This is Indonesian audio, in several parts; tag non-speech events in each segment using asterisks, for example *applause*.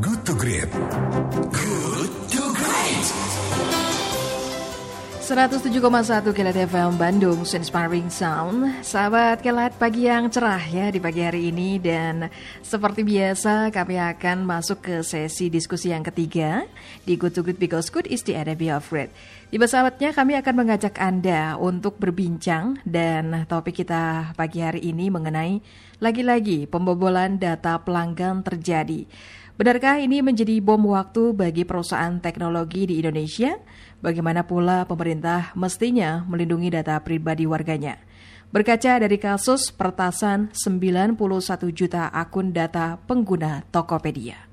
Good to Great. Good 107,1 Kilat FM Bandung Inspiring Sound. Sahabat Kilat pagi yang cerah ya di pagi hari ini. Dan seperti biasa kami akan masuk ke sesi diskusi yang ketiga Di Good to Good Because Good is the enemy of great Di sahabatnya kami akan mengajak Anda untuk berbincang Dan topik kita pagi hari ini mengenai Lagi-lagi pembobolan data pelanggan terjadi. Benarkah ini menjadi bom waktu bagi perusahaan teknologi di Indonesia? Bagaimana pula pemerintah mestinya melindungi data pribadi warganya? Berkaca dari kasus pertasan 91 juta akun data pengguna Tokopedia.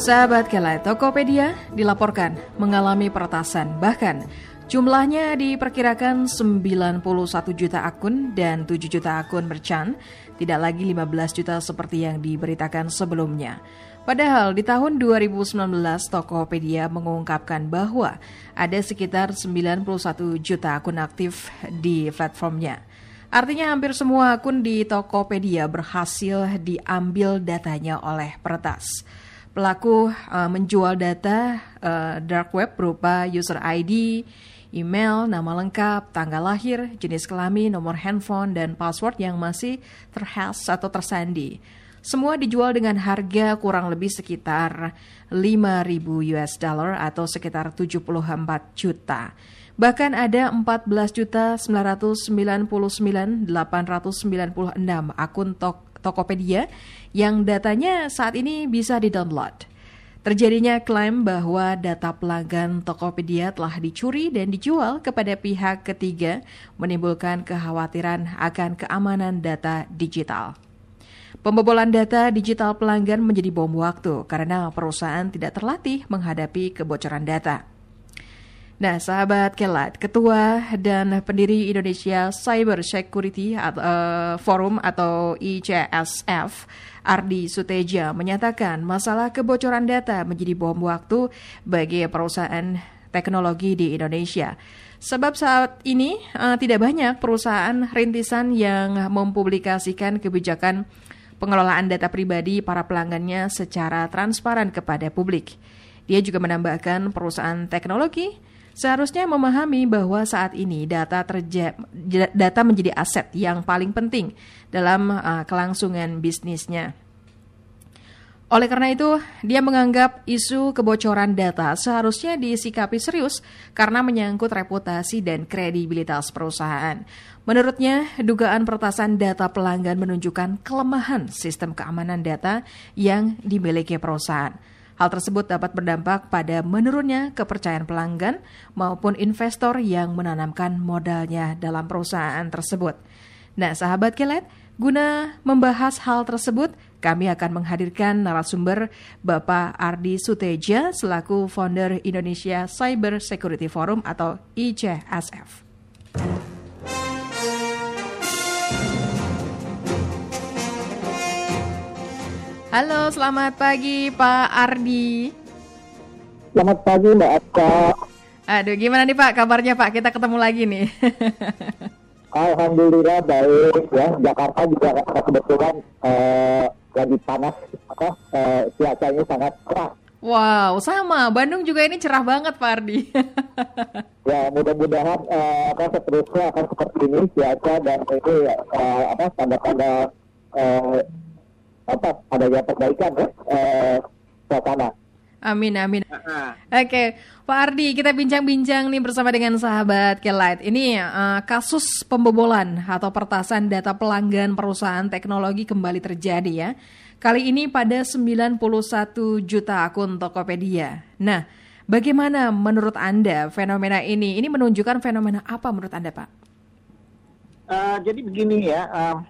Sahabat Kelai, Tokopedia dilaporkan mengalami peretasan, bahkan jumlahnya diperkirakan 91 juta akun dan 7 juta akun merchant, tidak lagi 15 juta seperti yang diberitakan sebelumnya. Padahal di tahun 2019 Tokopedia mengungkapkan bahwa ada sekitar 91 juta akun aktif di platformnya. Artinya hampir semua akun di Tokopedia berhasil diambil datanya oleh peretas. Pelaku uh, menjual data uh, dark web berupa user ID, email, nama lengkap, tanggal lahir, jenis kelamin, nomor handphone, dan password yang masih terhash atau tersandi. Semua dijual dengan harga kurang lebih sekitar 5.000 US dollar atau sekitar 74 juta. Bahkan ada 14 juta 999 896 akun tok Tokopedia yang datanya saat ini bisa di-download. Terjadinya klaim bahwa data pelanggan Tokopedia telah dicuri dan dijual kepada pihak ketiga menimbulkan kekhawatiran akan keamanan data digital. Pembobolan data digital pelanggan menjadi bom waktu karena perusahaan tidak terlatih menghadapi kebocoran data. Nah, sahabat Kelat, Ketua dan pendiri Indonesia Cyber Security uh, Forum atau ICSF, Ardi Suteja menyatakan masalah kebocoran data menjadi bom waktu bagi perusahaan teknologi di Indonesia. Sebab saat ini uh, tidak banyak perusahaan rintisan yang mempublikasikan kebijakan pengelolaan data pribadi para pelanggannya secara transparan kepada publik. Dia juga menambahkan perusahaan teknologi seharusnya memahami bahwa saat ini data terja data menjadi aset yang paling penting dalam uh, kelangsungan bisnisnya. Oleh karena itu, dia menganggap isu kebocoran data seharusnya disikapi serius karena menyangkut reputasi dan kredibilitas perusahaan. Menurutnya, dugaan pertasan data pelanggan menunjukkan kelemahan sistem keamanan data yang dimiliki perusahaan. Hal tersebut dapat berdampak pada menurunnya kepercayaan pelanggan maupun investor yang menanamkan modalnya dalam perusahaan tersebut. Nah, sahabat Kelet, guna membahas hal tersebut, kami akan menghadirkan narasumber Bapak Ardi Suteja selaku founder Indonesia Cyber Security Forum atau ICSF. Halo, selamat pagi Pak Ardi. Selamat pagi Mbak Aska. Aduh, gimana nih Pak kabarnya Pak? Kita ketemu lagi nih. *laughs* Alhamdulillah baik ya. Jakarta juga kebetulan eh, lagi panas, apa eh, cuacanya sangat cerah. Wow, sama. Bandung juga ini cerah banget Pak Ardi. *laughs* ya, mudah-mudahan eh, apa seterusnya akan seperti ini cuaca dan itu ya, eh, apa tanda-tanda eh, apa adanya perbaikan ya eh, suasana. Amin, amin. Oke, Pak Ardi, kita bincang-bincang nih bersama dengan sahabat Kelight. Ini uh, kasus pembobolan atau pertasan data pelanggan perusahaan teknologi kembali terjadi ya. Kali ini pada 91 juta akun Tokopedia. Nah, bagaimana menurut Anda fenomena ini? Ini menunjukkan fenomena apa menurut Anda, Pak? Uh, jadi begini ya, uh,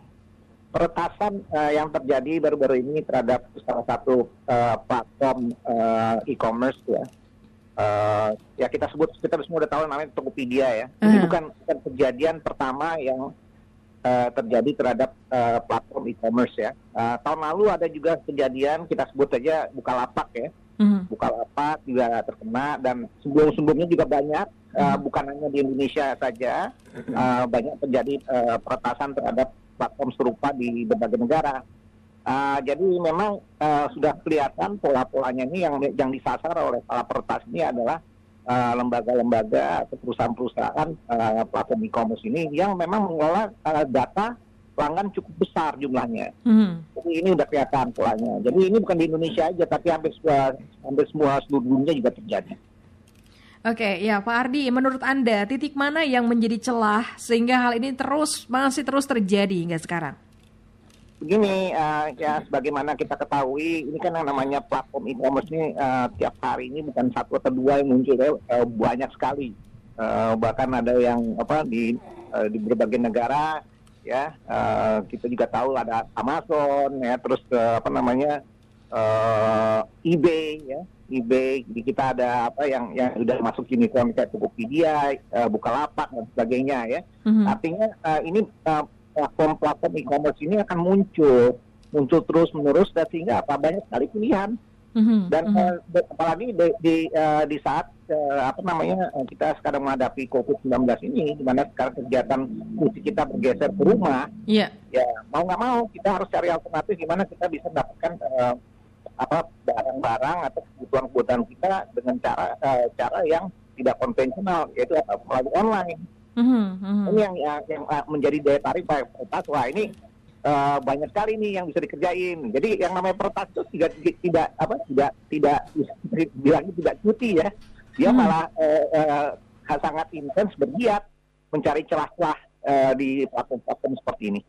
peretasan uh, yang terjadi baru-baru ini terhadap salah satu uh, platform uh, e-commerce ya. Uh, ya kita sebut kita semua udah tahu namanya Tokopedia ya. Uh. Ini bukan, bukan kejadian pertama yang uh, terjadi terhadap uh, platform e-commerce ya. Uh, tahun lalu ada juga kejadian kita sebut saja Bukalapak ya. Uh. Bukalapak juga terkena dan sebelum-sebelumnya juga banyak uh, bukan hanya di Indonesia saja, uh, banyak terjadi uh, peretasan terhadap platform serupa di berbagai negara. Uh, jadi memang uh, sudah kelihatan pola-polanya ini yang yang disasar oleh para peretas ini adalah uh, lembaga-lembaga atau perusahaan-perusahaan uh, platform e-commerce ini yang memang mengelola uh, data pelanggan cukup besar jumlahnya. Hmm. Jadi ini udah kelihatan polanya. Jadi ini bukan di Indonesia aja, tapi hampir semua hampir semua seluruh dunia juga terjadi. Oke, ya Pak Ardi, menurut Anda titik mana yang menjadi celah sehingga hal ini terus masih terus terjadi hingga sekarang? Begini, uh, ya sebagaimana kita ketahui, ini kan yang namanya platform e-commerce ini uh, tiap hari ini bukan satu atau dua yang muncul, uh, banyak sekali. Uh, bahkan ada yang apa di uh, di berbagai negara ya uh, kita juga tahu ada Amazon ya terus uh, apa namanya uh, eBay ya eBay di kita ada apa yang yang sudah masuk unicorn kayak Tokopedia, uh, Bukalapak dan sebagainya ya. Mm-hmm. Artinya uh, ini uh, platform-platform e-commerce ini akan muncul muncul terus menerus dan sehingga apa banyak sekali pilihan. Mm-hmm. Dan mm-hmm. Uh, apalagi di di, uh, di saat uh, apa namanya kita sekarang menghadapi COVID-19 ini di mana sekarang kegiatan musik kita bergeser ke rumah. Yeah. Ya, mau nggak mau kita harus cari alternatif gimana kita bisa mendapatkan uh, apa barang-barang atau kebutuhan-kebutuhan kita dengan cara uh, cara yang tidak konvensional yaitu apa melalui online. Mm-hmm. Ini yang yang, yang uh, menjadi daya tarik Pak Pertas. Wah ini uh, banyak sekali nih yang bisa dikerjain. Jadi yang namanya Pertas itu tidak tidak apa tidak tidak bilangnya tidak cuti ya. Dia mm-hmm. malah uh, uh, sangat intens bergiat mencari celah-celah uh, di platform-platform seperti ini.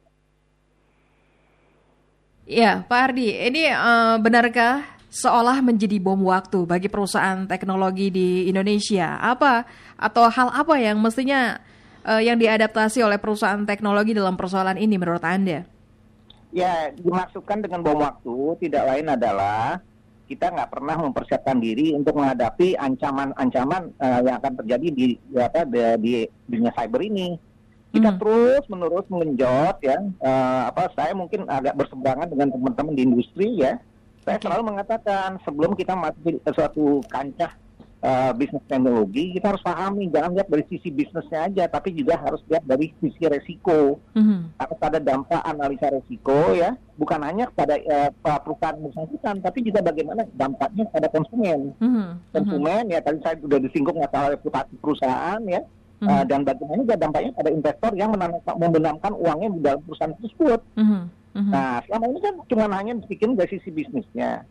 Ya, Pak Ardi, ini uh, benarkah seolah menjadi bom waktu bagi perusahaan teknologi di Indonesia? Apa atau hal apa yang mestinya uh, yang diadaptasi oleh perusahaan teknologi dalam persoalan ini menurut Anda? Ya, dimaksudkan dengan bom waktu tidak lain adalah kita nggak pernah mempersiapkan diri untuk menghadapi ancaman-ancaman uh, yang akan terjadi di, di di dunia cyber ini kita hmm. terus menerus mengenjot ya uh, apa saya mungkin agak berseberangan dengan teman-teman di industri ya saya selalu mengatakan sebelum kita masuk ke suatu kancah uh, bisnis teknologi kita harus pahami jangan lihat dari sisi bisnisnya aja tapi juga harus lihat dari sisi resiko mm-hmm. harus ada dampak analisa resiko ya bukan hanya pada uh, perusahaan bersangkutan tapi juga bagaimana dampaknya pada konsumen mm-hmm. konsumen ya tadi saya sudah disinggung masalah reputasi perusahaan ya Mm -hmm. uh, dan bagaimana juga dampaknya pada investor yang membenamkan uangnya di dalam perusahaan tersebut. Mm -hmm. Nah, selama ini kan cuma hanya dibikin dari sisi bisnisnya,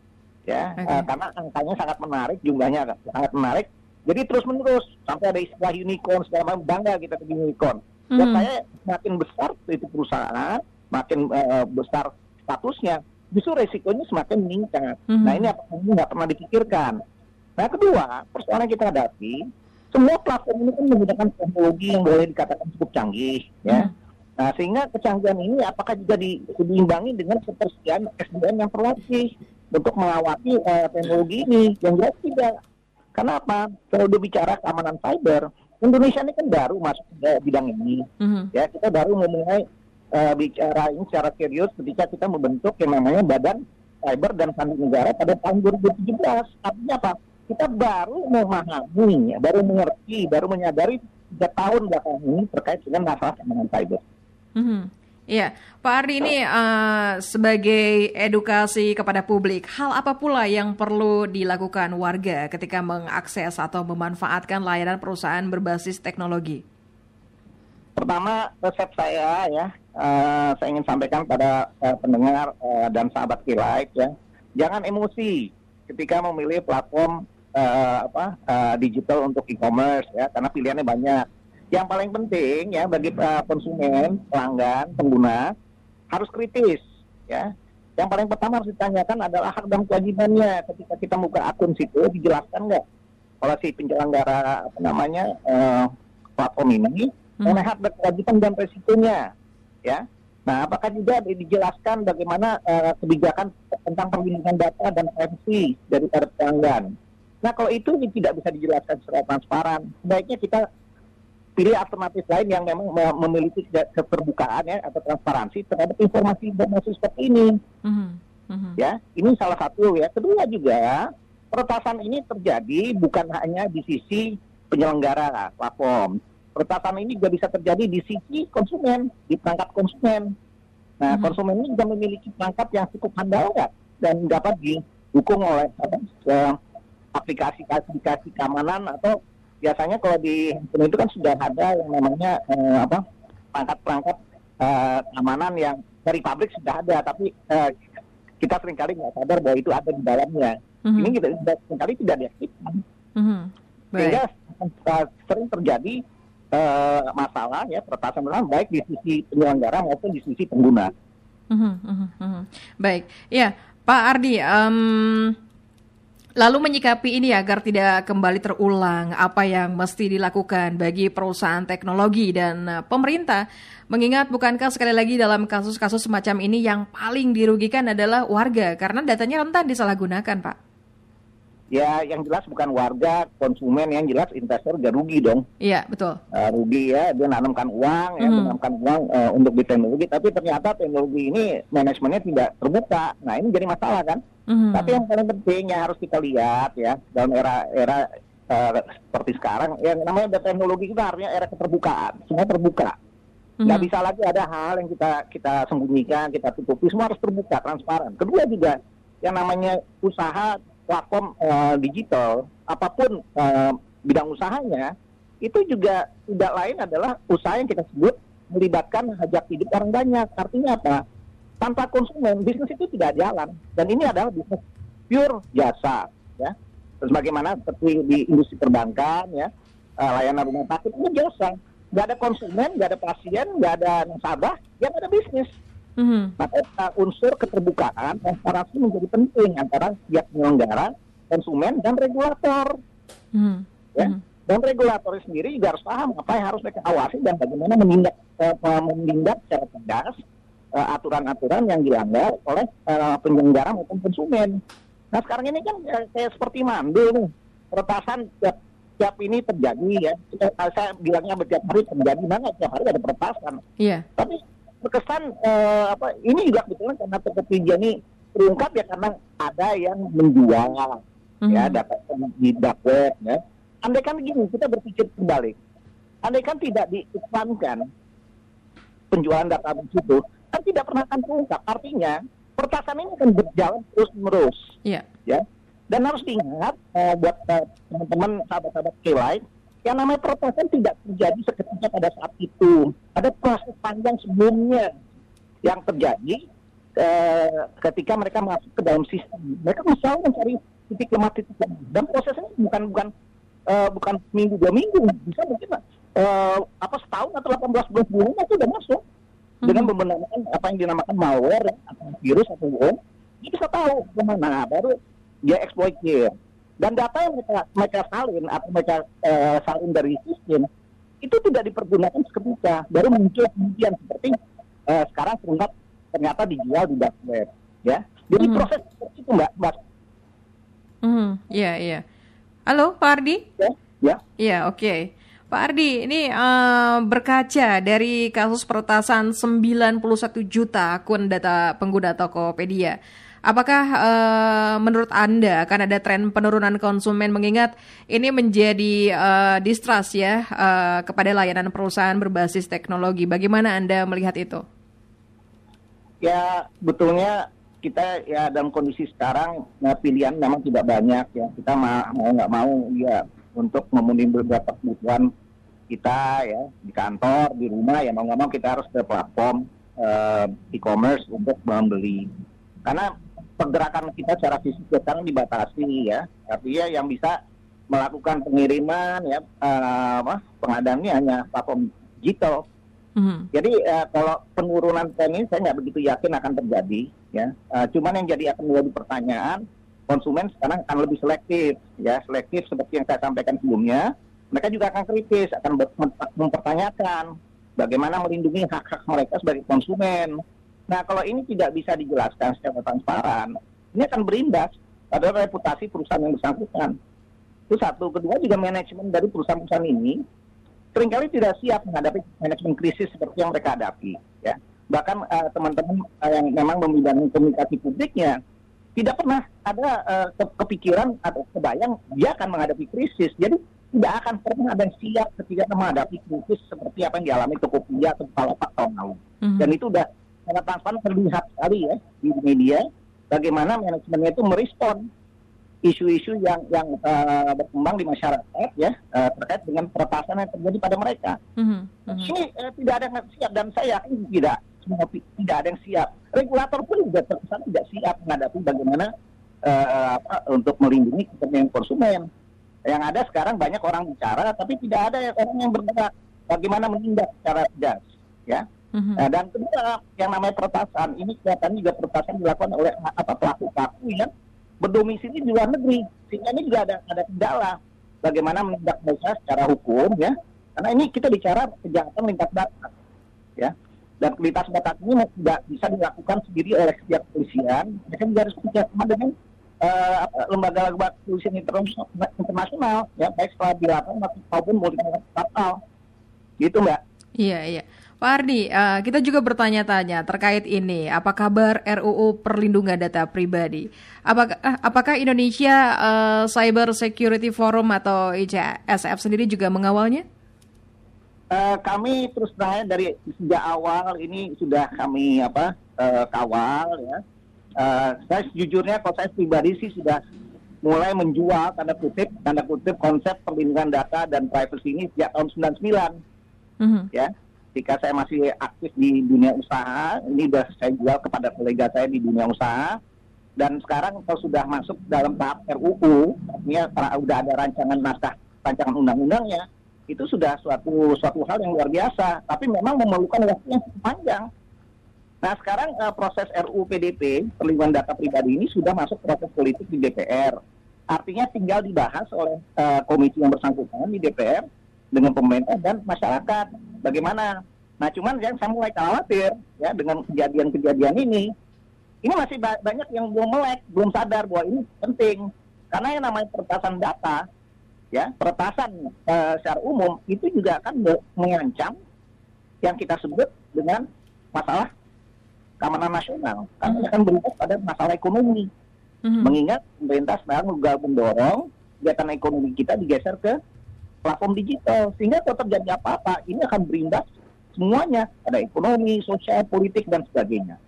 ya, okay. uh, karena angkanya sangat menarik, jumlahnya sangat menarik. Jadi terus menerus sampai ada istilah unicorn segala macam bangga kita ke unicorn. Mm -hmm. Dan saya semakin besar itu perusahaan, makin uh, besar statusnya, justru resikonya semakin meningkat. Mm -hmm. Nah ini apa nggak pernah dipikirkan. Nah kedua persoalan yang kita hadapi semua platform ini kan menggunakan teknologi yang boleh dikatakan cukup canggih ya. Hmm. Nah, sehingga kecanggihan ini apakah juga di, diimbangi dengan ketersediaan SDM yang terlatih untuk mengawasi uh, teknologi ini? Yang jelas tidak. Kenapa? Kalau udah bicara keamanan cyber, Indonesia ini kan baru masuk ke bidang ini. Mm-hmm. Ya, kita baru memulai uh, bicara ini secara serius ketika kita membentuk yang namanya Badan Cyber dan Sandi Negara pada tahun 2017. Artinya apa? Kita baru memahami, baru mengerti, baru menyadari tiga tahun belakang ini terkait dengan masalah keamanan cyber. Mm-hmm. Iya, Pak Ardi ini uh, sebagai edukasi kepada publik, hal apa pula yang perlu dilakukan warga ketika mengakses atau memanfaatkan layanan perusahaan berbasis teknologi? Pertama, resep saya ya, uh, saya ingin sampaikan pada uh, pendengar uh, dan sahabat Kilight ya, jangan emosi ketika memilih platform uh, apa uh, digital untuk e-commerce ya karena pilihannya banyak. Yang paling penting ya bagi uh, konsumen, pelanggan, pengguna harus kritis ya. Yang paling pertama harus ditanyakan adalah hak dan kewajibannya ketika kita buka akun situ dijelaskan nggak oleh si penyelenggara apa namanya uh, platform ini hmm. mengenai hak dan kewajiban dan resikonya ya. Nah, apakah juga dijelaskan bagaimana uh, kebijakan tentang perlindungan data dan privacy dari para pelanggan? Nah kalau itu tidak bisa dijelaskan secara transparan, sebaiknya kita pilih alternatif lain yang memang memiliki keterbukaan ya atau transparansi terhadap informasi-informasi seperti ini. Mm -hmm. Ya, ini salah satu ya. Kedua juga peretasan ini terjadi bukan hanya di sisi penyelenggara platform. Peretasan ini juga bisa terjadi di sisi konsumen, di perangkat konsumen. Nah, Mhm. konsumen ini juga memiliki perangkat yang cukup handal ya, dan dapat didukung oleh apa, eh, aplikasi-aplikasi keamanan atau biasanya kalau di handphone itu kan sudah ada yang namanya eh, apa perangkat-perangkat eh, keamanan yang dari pabrik sudah ada, tapi eh, kita sering kali nggak sadar bahwa itu ada di dalamnya. Mhm. Ini kita sering kali tidak diaktifkan, Mhm. Baik. sehingga eh, sering terjadi eh, masalah ya peretasan ulang baik di sisi penyelenggara maupun di sisi pengguna. Mhm, mhm, mhm. Baik, ya Pak Ardi. em, lalu menyikapi ini agar tidak kembali terulang, apa yang mesti dilakukan bagi perusahaan teknologi dan eh, pemerintah? Mengingat bukankah sekali lagi dalam kasus-kasus semacam ini yang paling dirugikan adalah warga karena datanya rentan disalahgunakan, Pak. Ya, yang jelas bukan warga, konsumen, yang jelas investor juga rugi dong. Iya, betul. Eh, rugi ya, dia nanamkan uang, ya, Mhm. menanamkan uang eh, untuk di teknologi, tapi ternyata teknologi ini manajemennya tidak terbuka. Nah, ini jadi masalah kan? Mhm. Tapi yang paling penting yang harus kita lihat ya dalam era-era eh, seperti sekarang, yang namanya teknologi kita artinya era keterbukaan, semua terbuka. Nggak Mhm. bisa lagi ada hal yang kita kita sembunyikan, kita tutupi, semua harus terbuka, transparan. Kedua juga yang namanya usaha platform eh, digital, apa pun eh, bidang usahanya, itu juga tidak lain adalah usaha yang kita sebut melibatkan hajat hidup orang banyak. Artinya apa? Tanpa konsumen, bisnis itu tidak jalan. Dan ini adalah bisnis pure jasa, ya. Terus bagaimana seperti di industri perbankan, ya, eh, layanan rumah sakit itu jasa. Nggak ada konsumen, nggak ada pasien, nggak ada nasabah, ya nggak ada bisnis. Mhm. Maka uh, unsur keterbukaan, transparansi menjadi penting antara pihak penyelenggara, konsumen, dan regulator. Mhm. Ya. Mhm. Dan regulator sendiri juga harus paham apa yang harus mereka awasi dan bagaimana menindak eh, menindak secara tegas aturan-aturan yang dilanggar oleh eh, penyelenggara maupun konsumen. Nah sekarang ini kan eh, kayak seperti mandul nih, peretasan tiap, tiap ini terjadi ya. Eh, Saya bilangnya setiap hari terjadi, mana tiap hari ada peretasan Iya. tapi berkesan eh, apa ini juga kebetulan karena Tokopedia ini terungkap ya karena ada yang menjual Mhm. ya data di dark web ya. Andai kan begini kita berpikir kembali, andai kan tidak diiklankan penjualan data itu kan tidak pernah akan terungkap. Artinya pertasan ini akan berjalan terus menerus Iya. ya. Dan harus diingat eh, buat eh, teman-teman sahabat-sahabat K-Light, yang namanya peretasan tidak terjadi seketika pada saat itu. Ada proses panjang sebelumnya yang terjadi eh, ketika mereka masuk ke dalam sistem. Mereka selalu mencari titik lemah titik lemah. Dan prosesnya bukan bukan eh, bukan minggu dua minggu, bisa mungkin eh, apa setahun atau 18 bulan sebelumnya itu sudah masuk dengan Mhm. membenarkan apa yang dinamakan malware ya, atau virus atau worm, dia bisa tahu ke mana baru dia exploitir dan data yang mereka mereka salin atau mereka eh, salin dari sistem itu tidak dipergunakan seketika baru muncul kemudian seperti eh, sekarang terungkap ternyata dijual di dark web ya jadi Mhm. proses seperti itu mbak mbak Mhm. Iya, iya. Halo, Pak Ardi? ya ya Iya, oke. Pak Ardi, ini eh, berkaca dari kasus peretasan 91 juta akun data pengguna Tokopedia. Apakah eh, menurut Anda akan ada tren penurunan konsumen mengingat ini menjadi eh, distrust ya eh, kepada layanan perusahaan berbasis teknologi. Bagaimana Anda melihat itu? ya betulnya kita ya dalam kondisi sekarang nah, pilihan memang tidak banyak ya kita ma- mau nggak mau ya untuk memenuhi beberapa kebutuhan kita ya di kantor di rumah ya mau nggak mau kita harus ke platform eh, e-commerce untuk membeli karena pergerakan kita secara fisik sekarang dibatasi ya artinya yang bisa melakukan pengiriman ya eh, apa pengadaannya hanya platform digital Mhm. jadi eh, kalau penurunan tren ini saya nggak begitu yakin akan terjadi, ya. Eh, cuman yang jadi akan menjadi pertanyaan, konsumen sekarang akan lebih selektif, ya, selektif seperti yang saya sampaikan sebelumnya. Mereka juga akan kritis, akan mempertanyakan bagaimana melindungi hak-hak mereka sebagai konsumen. Nah, kalau ini tidak bisa dijelaskan secara transparan, ini akan berimbas pada reputasi perusahaan yang bersangkutan. Itu satu. Kedua juga manajemen dari perusahaan-perusahaan ini sering kali tidak siap menghadapi manajemen krisis seperti yang mereka hadapi. Ya. Bahkan eh, teman-teman eh, yang memang membidangi komunikasi publiknya tidak pernah ada ke- kepikiran atau kebayang dia akan menghadapi krisis. Jadi tidak akan pernah ada yang siap ketika menghadapi krisis seperti apa yang dialami Tokopedia atau Bukalapak tahun lalu. Mhm. Dan itu udah sangat transparan terlihat sekali ya di media bagaimana manajemennya itu merespon isu-isu yang yang eh, berkembang di masyarakat ya eh, terkait dengan peretasan yang terjadi pada mereka. Mhm, mhm. Ini eh, tidak ada yang siap dan saya yakin tidak semua tidak ada yang siap. Regulator pun juga terkesan tidak siap menghadapi bagaimana eh, apa, untuk melindungi kepentingan konsumen. Yang ada sekarang banyak orang bicara tapi tidak ada yang- orang yang bergerak bagaimana menindak secara tegas ya. Mhm. Nah, dan kedua yang namanya peretasan ini kelihatannya juga peretasan dilakukan oleh apa pelaku-pelaku yang berdomisili di luar negeri sehingga ini juga ada ada kendala bagaimana menindak mereka secara hukum ya karena ini kita bicara kejahatan lintas batas ya dan lintas batas ini tidak bisa dilakukan sendiri oleh setiap kepolisian mereka juga harus bekerjasama dengan eh, apa, lembaga-lembaga kepolisian interna- internasional ya baik setelah bilateral maupun multilateral gitu mbak Iya, iya. Pak Ardi, eh, kita juga bertanya-tanya terkait ini. Apa kabar RUU Perlindungan Data Pribadi? Apakah, eh, apakah Indonesia eh, Cyber Security Forum atau ICSF sendiri juga mengawalnya? Eh, kami terus terang dari sejak awal ini sudah kami apa eh, kawal ya. Eh, saya sejujurnya kalau saya pribadi sih sudah mulai menjual tanda kutip tanda kutip konsep perlindungan data dan privacy ini sejak tahun 99 Mhm. ya. Ketika saya masih aktif di dunia usaha, ini sudah saya jual kepada kolega saya di dunia usaha. Dan sekarang kalau sudah masuk dalam tahap RUU, artinya sudah ada rancangan naskah rancangan undang-undangnya, itu sudah suatu suatu hal yang luar biasa. Tapi memang memerlukan waktu yang panjang. Nah sekarang eh, proses RUU PDP perlindungan data pribadi ini sudah masuk proses politik di DPR. Artinya tinggal dibahas oleh eh, komisi yang bersangkutan di DPR dengan pemerintah dan masyarakat. Bagaimana? Nah, cuman yang saya mulai khawatir ya dengan kejadian-kejadian ini, ini masih ba- banyak yang belum melek, belum sadar bahwa ini penting. Karena yang namanya peretasan data, ya peretasan eh, secara umum itu juga akan me- mengancam yang kita sebut dengan masalah keamanan nasional. Karena akan berimbas pada masalah ekonomi. Mhm. Mengingat pemerintah sekarang juga mendorong kegiatan ekonomi kita digeser ke platform digital. Sehingga kalau terjadi apa-apa, ini akan berimbas semuanya. Ada ekonomi, sosial, politik, dan sebagainya.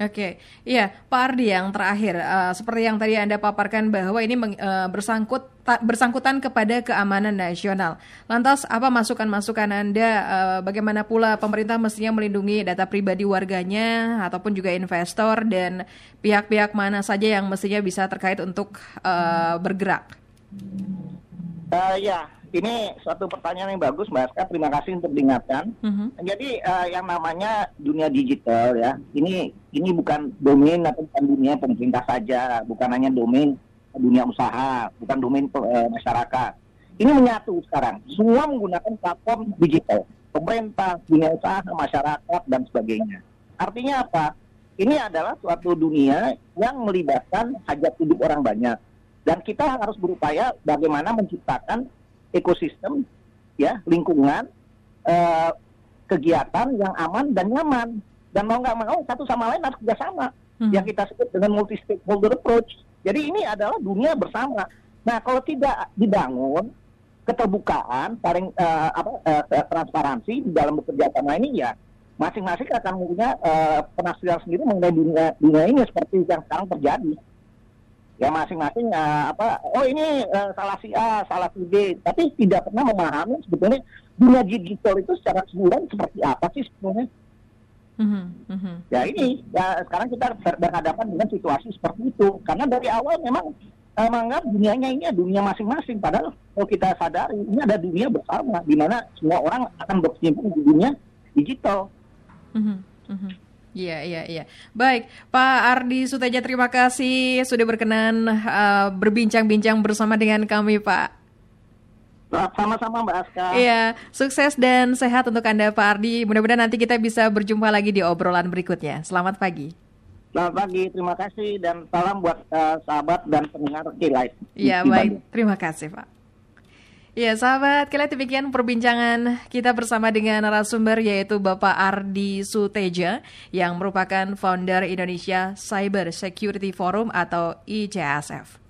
Oke, iya Pak Ardi yang terakhir, eh, seperti yang tadi Anda paparkan bahwa ini eh, bersangkut ta- bersangkutan kepada keamanan nasional. Lantas apa masukan-masukan Anda? eh, bagaimana pula pemerintah mestinya melindungi data pribadi warganya ataupun juga investor dan pihak-pihak mana saja yang mestinya bisa terkait untuk eh, bergerak? Eh, ya, ini suatu pertanyaan yang bagus, Mbak Aska. Terima kasih untuk diingatkan. Mhm. Jadi eh, yang namanya dunia digital ya, ini ini bukan domain atau bukan dunia pemerintah saja, bukan hanya domain dunia usaha, bukan domain eh, masyarakat. Ini menyatu sekarang. Semua menggunakan platform digital, pemerintah, dunia usaha, masyarakat dan sebagainya. Artinya apa? Ini adalah suatu dunia yang melibatkan hajat hidup orang banyak. Dan kita harus berupaya bagaimana menciptakan ekosistem ya lingkungan eh, kegiatan yang aman dan nyaman. Dan mau nggak mau satu sama lain harus kerjasama. Mhm. yang kita sebut dengan multi stakeholder approach. Jadi ini adalah dunia bersama. Nah kalau tidak dibangun keterbukaan saling eh, apa eh, eh, transparansi di dalam bekerja sama ini ya masing-masing akan punya eh, penafsiran sendiri mengenai dunia dunia ini seperti yang sekarang terjadi ya masing-masing eh, apa oh ini eh, salah si A salah si B. Tapi tidak pernah memahami sebetulnya dunia digital itu secara keseluruhan seperti apa sih sebetulnya. Mhm, mhm. ya ini ya sekarang kita ber- berhadapan dengan situasi seperti itu. Karena dari awal memang eh, menganggap dunianya ini dunia masing-masing. Padahal kalau kita sadari ini ada dunia bersama di mana semua orang akan berkecimpung di dunia digital. Mhm, mhm. Iya, iya, iya. Baik, Pak Ardi Suteja, terima kasih sudah berkenan eh, berbincang-bincang bersama dengan kami, Pak. Nah, sama-sama Mbak Aska Iya, sukses dan sehat untuk Anda, Pak Ardi. Mudah-mudahan nanti kita bisa berjumpa lagi di obrolan berikutnya. Selamat pagi. selamat pagi terima kasih dan salam buat eh, sahabat dan pendengar K-Live Iya, baik. Terima kasih, Pak. Ya, sahabat, kalian demikian perbincangan kita bersama dengan narasumber yaitu Bapak Ardi Suteja yang merupakan founder Indonesia Cyber Security Forum atau ICSF.